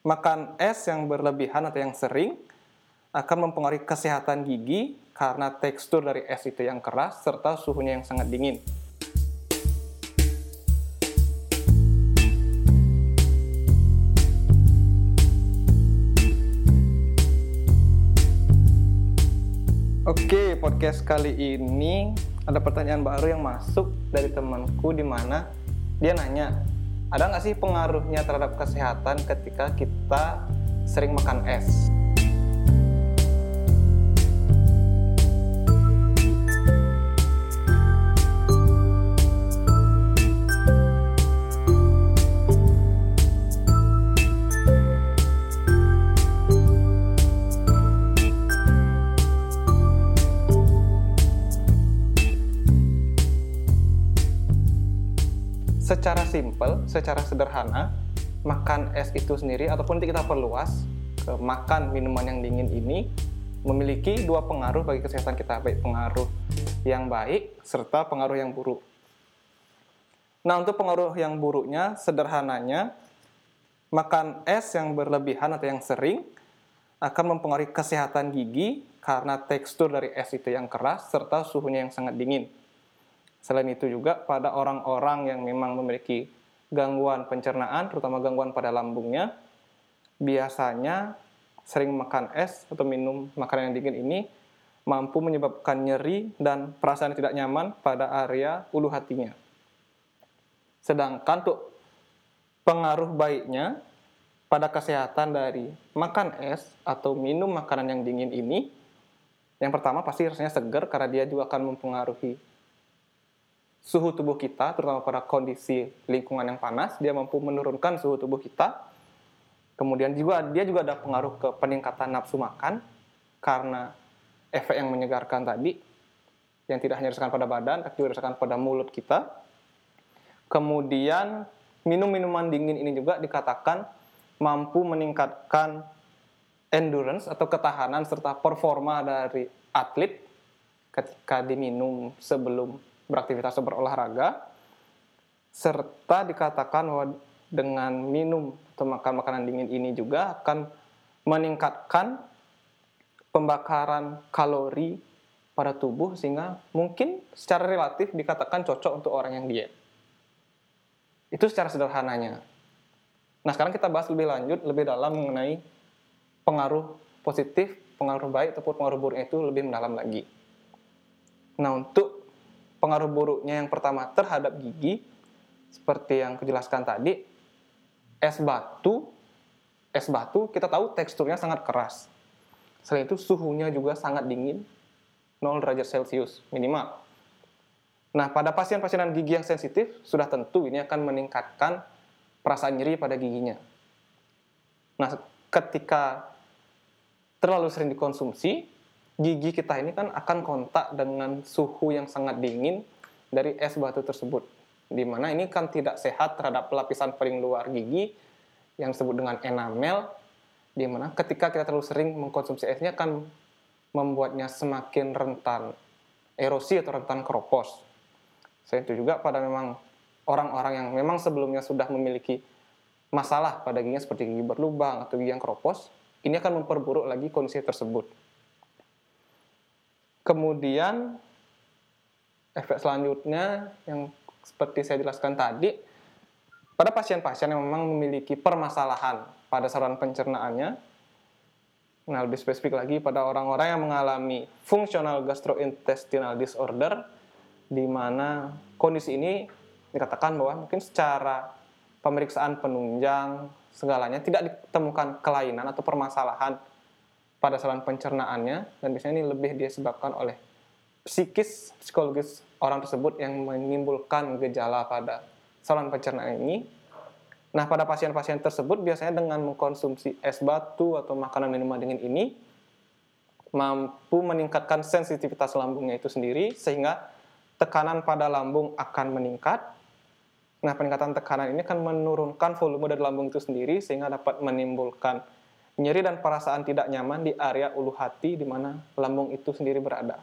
Makan es yang berlebihan atau yang sering akan mempengaruhi kesehatan gigi karena tekstur dari es itu yang keras serta suhunya yang sangat dingin. Oke, podcast kali ini ada pertanyaan baru yang masuk dari temanku di mana dia nanya, ada nggak sih pengaruhnya terhadap kesehatan ketika kita sering makan es? Secara simpel, secara sederhana, makan es itu sendiri ataupun kita perluas ke makan minuman yang dingin ini memiliki dua pengaruh bagi kesehatan kita, baik pengaruh yang baik serta pengaruh yang buruk. Nah, untuk pengaruh yang buruknya sederhananya makan es yang berlebihan atau yang sering akan mempengaruhi kesehatan gigi karena tekstur dari es itu yang keras serta suhunya yang sangat dingin. Selain itu juga pada orang-orang yang memang memiliki gangguan pencernaan, terutama gangguan pada lambungnya, biasanya sering makan es atau minum makanan yang dingin ini mampu menyebabkan nyeri dan perasaan tidak nyaman pada area ulu hatinya. Sedangkan untuk pengaruh baiknya pada kesehatan dari makan es atau minum makanan yang dingin ini, yang pertama pasti rasanya segar karena dia juga akan mempengaruhi suhu tubuh kita, terutama pada kondisi lingkungan yang panas, dia mampu menurunkan suhu tubuh kita. Kemudian juga dia juga ada pengaruh ke peningkatan nafsu makan karena efek yang menyegarkan tadi yang tidak hanya dirasakan pada badan tapi dirasakan pada mulut kita. Kemudian minum minuman dingin ini juga dikatakan mampu meningkatkan endurance atau ketahanan serta performa dari atlet ketika diminum sebelum beraktivitas atau berolahraga, serta dikatakan bahwa dengan minum atau makan makanan dingin ini juga akan meningkatkan pembakaran kalori pada tubuh sehingga mungkin secara relatif dikatakan cocok untuk orang yang diet. Itu secara sederhananya. Nah, sekarang kita bahas lebih lanjut, lebih dalam mengenai pengaruh positif, pengaruh baik ataupun pengaruh buruknya itu lebih mendalam lagi. Nah, untuk pengaruh buruknya yang pertama terhadap gigi seperti yang kujelaskan tadi es batu es batu kita tahu teksturnya sangat keras. Selain itu suhunya juga sangat dingin 0 derajat celcius minimal. Nah pada pasien-pasien gigi yang sensitif sudah tentu ini akan meningkatkan perasaan nyeri pada giginya. Nah ketika terlalu sering dikonsumsi gigi kita ini kan akan kontak dengan suhu yang sangat dingin dari es batu tersebut. Di mana ini kan tidak sehat terhadap lapisan paling luar gigi yang disebut dengan enamel, di mana ketika kita terlalu sering mengkonsumsi esnya akan membuatnya semakin rentan erosi atau rentan keropos. Selain itu juga pada memang orang-orang yang memang sebelumnya sudah memiliki masalah pada giginya seperti gigi berlubang atau gigi yang keropos, ini akan memperburuk lagi kondisi tersebut. Kemudian efek selanjutnya yang seperti saya jelaskan tadi, pada pasien-pasien yang memang memiliki permasalahan pada saluran pencernaannya, nah lebih spesifik lagi pada orang-orang yang mengalami functional gastrointestinal disorder, di mana kondisi ini dikatakan bahwa mungkin secara pemeriksaan penunjang segalanya tidak ditemukan kelainan atau permasalahan pada saluran pencernaannya dan biasanya ini lebih disebabkan oleh psikis psikologis orang tersebut yang menimbulkan gejala pada saluran pencernaan ini. Nah, pada pasien-pasien tersebut biasanya dengan mengkonsumsi es batu atau makanan minuman dingin ini mampu meningkatkan sensitivitas lambungnya itu sendiri sehingga tekanan pada lambung akan meningkat. Nah, peningkatan tekanan ini akan menurunkan volume dari lambung itu sendiri sehingga dapat menimbulkan nyeri dan perasaan tidak nyaman di area ulu hati di mana lambung itu sendiri berada.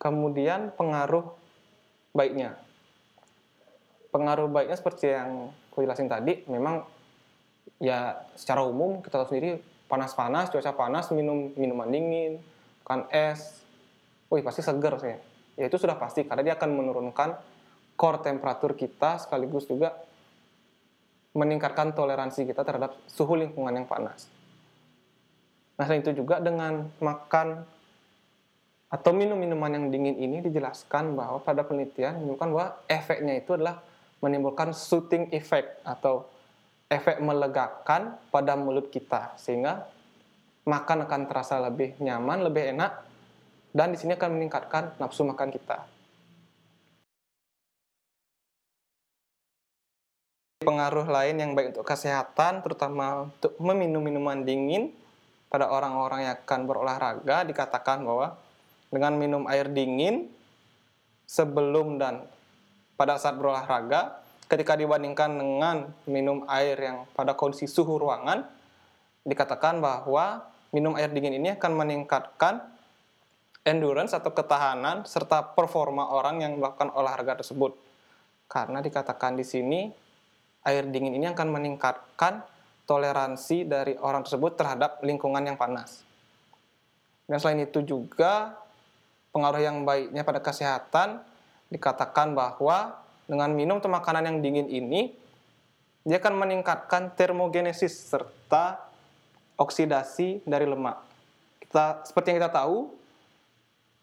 Kemudian pengaruh baiknya. Pengaruh baiknya seperti yang aku jelasin tadi, memang ya secara umum kita tahu sendiri panas-panas, cuaca panas, minum minuman dingin, kan es, wih pasti seger sih. Ya itu sudah pasti karena dia akan menurunkan core temperatur kita sekaligus juga meningkatkan toleransi kita terhadap suhu lingkungan yang panas. Nah, selain itu juga dengan makan atau minum minuman yang dingin ini dijelaskan bahwa pada penelitian menunjukkan bahwa efeknya itu adalah menimbulkan soothing effect atau efek melegakan pada mulut kita sehingga makan akan terasa lebih nyaman, lebih enak dan di sini akan meningkatkan nafsu makan kita. Pengaruh lain yang baik untuk kesehatan terutama untuk meminum minuman dingin pada orang-orang yang akan berolahraga dikatakan bahwa dengan minum air dingin sebelum dan pada saat berolahraga ketika dibandingkan dengan minum air yang pada kondisi suhu ruangan dikatakan bahwa minum air dingin ini akan meningkatkan endurance atau ketahanan serta performa orang yang melakukan olahraga tersebut. Karena dikatakan di sini air dingin ini akan meningkatkan toleransi dari orang tersebut terhadap lingkungan yang panas. Dan selain itu juga pengaruh yang baiknya pada kesehatan dikatakan bahwa dengan minum atau makanan yang dingin ini dia akan meningkatkan termogenesis serta oksidasi dari lemak. Kita seperti yang kita tahu,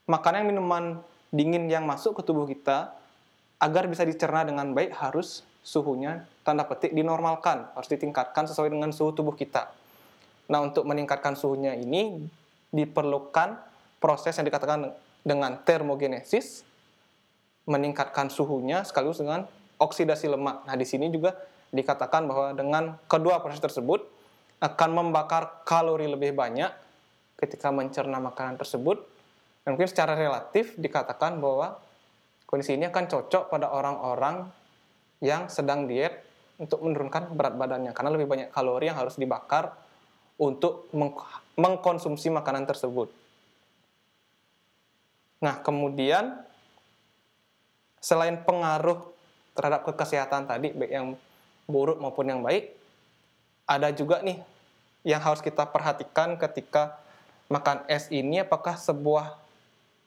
makanan minuman dingin yang masuk ke tubuh kita agar bisa dicerna dengan baik harus suhunya tanda petik dinormalkan, harus ditingkatkan sesuai dengan suhu tubuh kita. Nah, untuk meningkatkan suhunya ini diperlukan proses yang dikatakan dengan termogenesis meningkatkan suhunya sekaligus dengan oksidasi lemak. Nah, di sini juga dikatakan bahwa dengan kedua proses tersebut akan membakar kalori lebih banyak ketika mencerna makanan tersebut. Dan mungkin secara relatif dikatakan bahwa kondisi ini akan cocok pada orang-orang yang sedang diet untuk menurunkan berat badannya karena lebih banyak kalori yang harus dibakar untuk mengkonsumsi makanan tersebut. Nah, kemudian selain pengaruh terhadap kesehatan tadi, baik yang buruk maupun yang baik, ada juga nih yang harus kita perhatikan ketika makan es ini apakah sebuah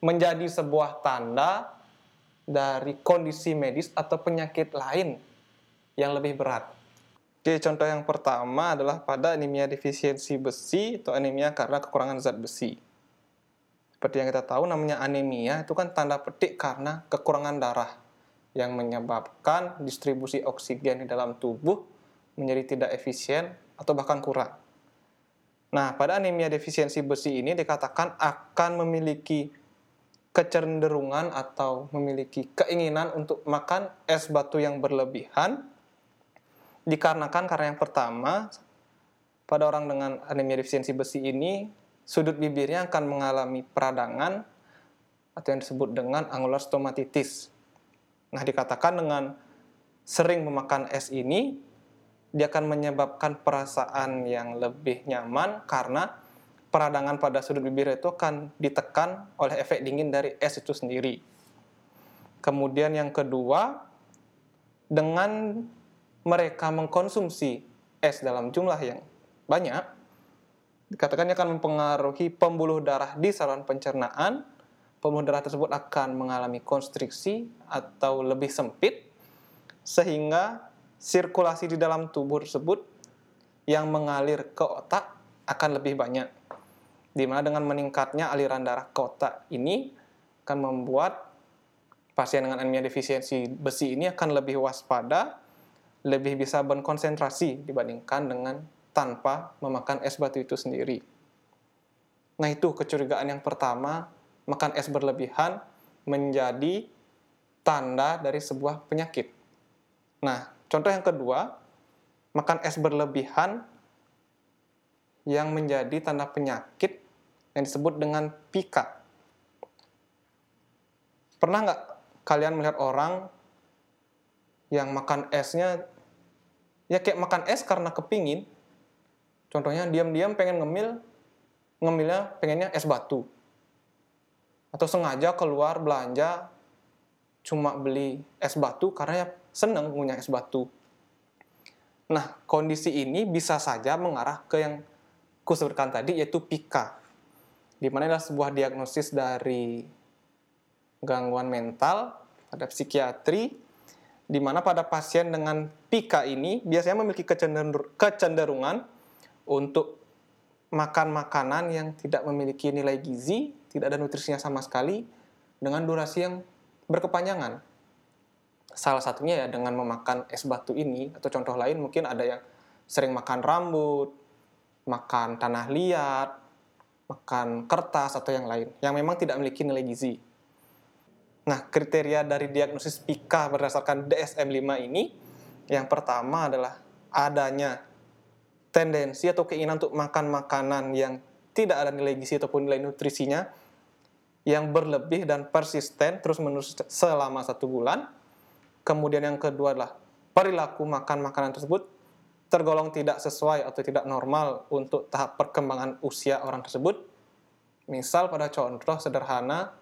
menjadi sebuah tanda dari kondisi medis atau penyakit lain yang lebih berat. Oke, contoh yang pertama adalah pada anemia defisiensi besi atau anemia karena kekurangan zat besi. Seperti yang kita tahu namanya anemia itu kan tanda petik karena kekurangan darah yang menyebabkan distribusi oksigen di dalam tubuh menjadi tidak efisien atau bahkan kurang. Nah, pada anemia defisiensi besi ini dikatakan akan memiliki kecenderungan atau memiliki keinginan untuk makan es batu yang berlebihan dikarenakan karena yang pertama pada orang dengan anemia defisiensi besi ini sudut bibirnya akan mengalami peradangan atau yang disebut dengan angular stomatitis. Nah, dikatakan dengan sering memakan es ini, dia akan menyebabkan perasaan yang lebih nyaman karena peradangan pada sudut bibir itu akan ditekan oleh efek dingin dari es itu sendiri. Kemudian yang kedua, dengan mereka mengkonsumsi es dalam jumlah yang banyak, dikatakan akan mempengaruhi pembuluh darah di saluran pencernaan. Pembuluh darah tersebut akan mengalami konstriksi atau lebih sempit sehingga sirkulasi di dalam tubuh tersebut yang mengalir ke otak akan lebih banyak. Di mana dengan meningkatnya aliran darah ke otak ini akan membuat pasien dengan anemia defisiensi besi ini akan lebih waspada, lebih bisa berkonsentrasi dibandingkan dengan tanpa memakan es batu itu sendiri. Nah, itu kecurigaan yang pertama, makan es berlebihan menjadi tanda dari sebuah penyakit. Nah, contoh yang kedua, makan es berlebihan yang menjadi tanda penyakit yang disebut dengan pika. Pernah nggak kalian melihat orang yang makan esnya ya kayak makan es karena kepingin, Contohnya diam-diam pengen ngemil, ngemilnya pengennya es batu. Atau sengaja keluar belanja cuma beli es batu karena ya seneng punya es batu. Nah, kondisi ini bisa saja mengarah ke yang kusebutkan tadi yaitu pika. Di mana adalah sebuah diagnosis dari gangguan mental pada psikiatri di mana pada pasien dengan pika ini biasanya memiliki kecenderungan untuk makan makanan yang tidak memiliki nilai gizi, tidak ada nutrisinya sama sekali dengan durasi yang berkepanjangan. Salah satunya ya dengan memakan es batu ini atau contoh lain mungkin ada yang sering makan rambut, makan tanah liat, makan kertas atau yang lain yang memang tidak memiliki nilai gizi. Nah, kriteria dari diagnosis PIKA berdasarkan DSM-5 ini yang pertama adalah adanya tendensi atau keinginan untuk makan makanan yang tidak ada nilai gizi ataupun nilai nutrisinya yang berlebih dan persisten terus-menerus selama satu bulan Kemudian yang kedua adalah perilaku makan makanan tersebut tergolong tidak sesuai atau tidak normal untuk tahap perkembangan usia orang tersebut. Misal pada contoh sederhana,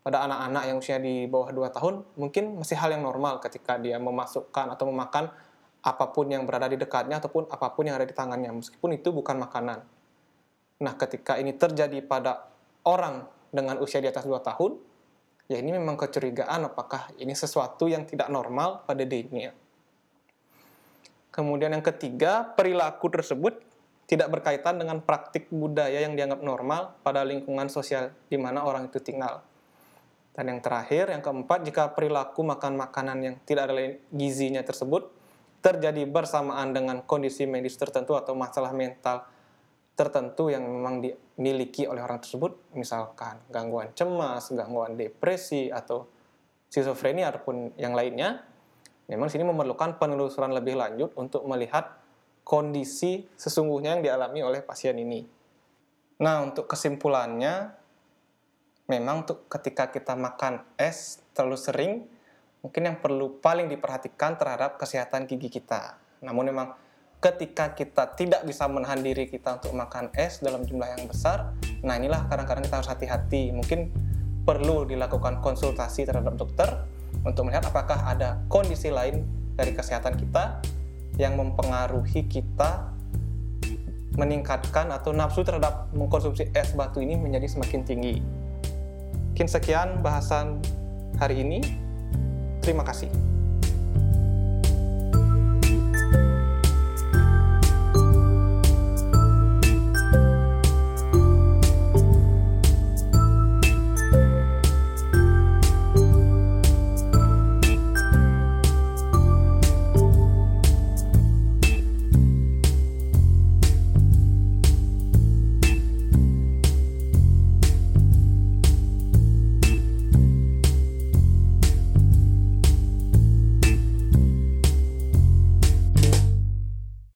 pada anak-anak yang usia di bawah 2 tahun, mungkin masih hal yang normal ketika dia memasukkan atau memakan apa pun yang berada di dekatnya ataupun apa pun yang ada di tangannya, meskipun itu bukan makanan. Nah, ketika ini terjadi pada orang dengan usia di atas 2 tahun, ya ini memang kecurigaan apakah ini sesuatu yang tidak normal pada dirinya. Kemudian yang ketiga, perilaku tersebut tidak berkaitan dengan praktik budaya yang dianggap normal pada lingkungan sosial di mana orang itu tinggal. Dan yang terakhir, yang keempat, jika perilaku makan makanan yang tidak ada gizinya tersebut terjadi bersamaan dengan kondisi medis tertentu atau masalah mental tertentu yang memang dimiliki oleh orang tersebut, misalkan gangguan cemas, gangguan depresi, atau skizofrenia ataupun yang lainnya, memang sini memerlukan penelusuran lebih lanjut untuk melihat kondisi sesungguhnya yang dialami oleh pasien ini. Nah, untuk kesimpulannya, memang untuk ketika kita makan es terlalu sering, mungkin yang perlu paling diperhatikan terhadap kesehatan gigi kita. Namun memang ketika kita tidak bisa menahan diri kita untuk makan es dalam jumlah yang besar, nah inilah kadang-kadang kita harus hati-hati. Mungkin perlu dilakukan konsultasi terhadap dokter untuk melihat apakah ada kondisi lain dari kesehatan kita yang mempengaruhi kita meningkatkan atau nafsu terhadap mengkonsumsi es batu ini menjadi semakin tinggi. Mungkin sekian bahasan hari ini. Terima kasih.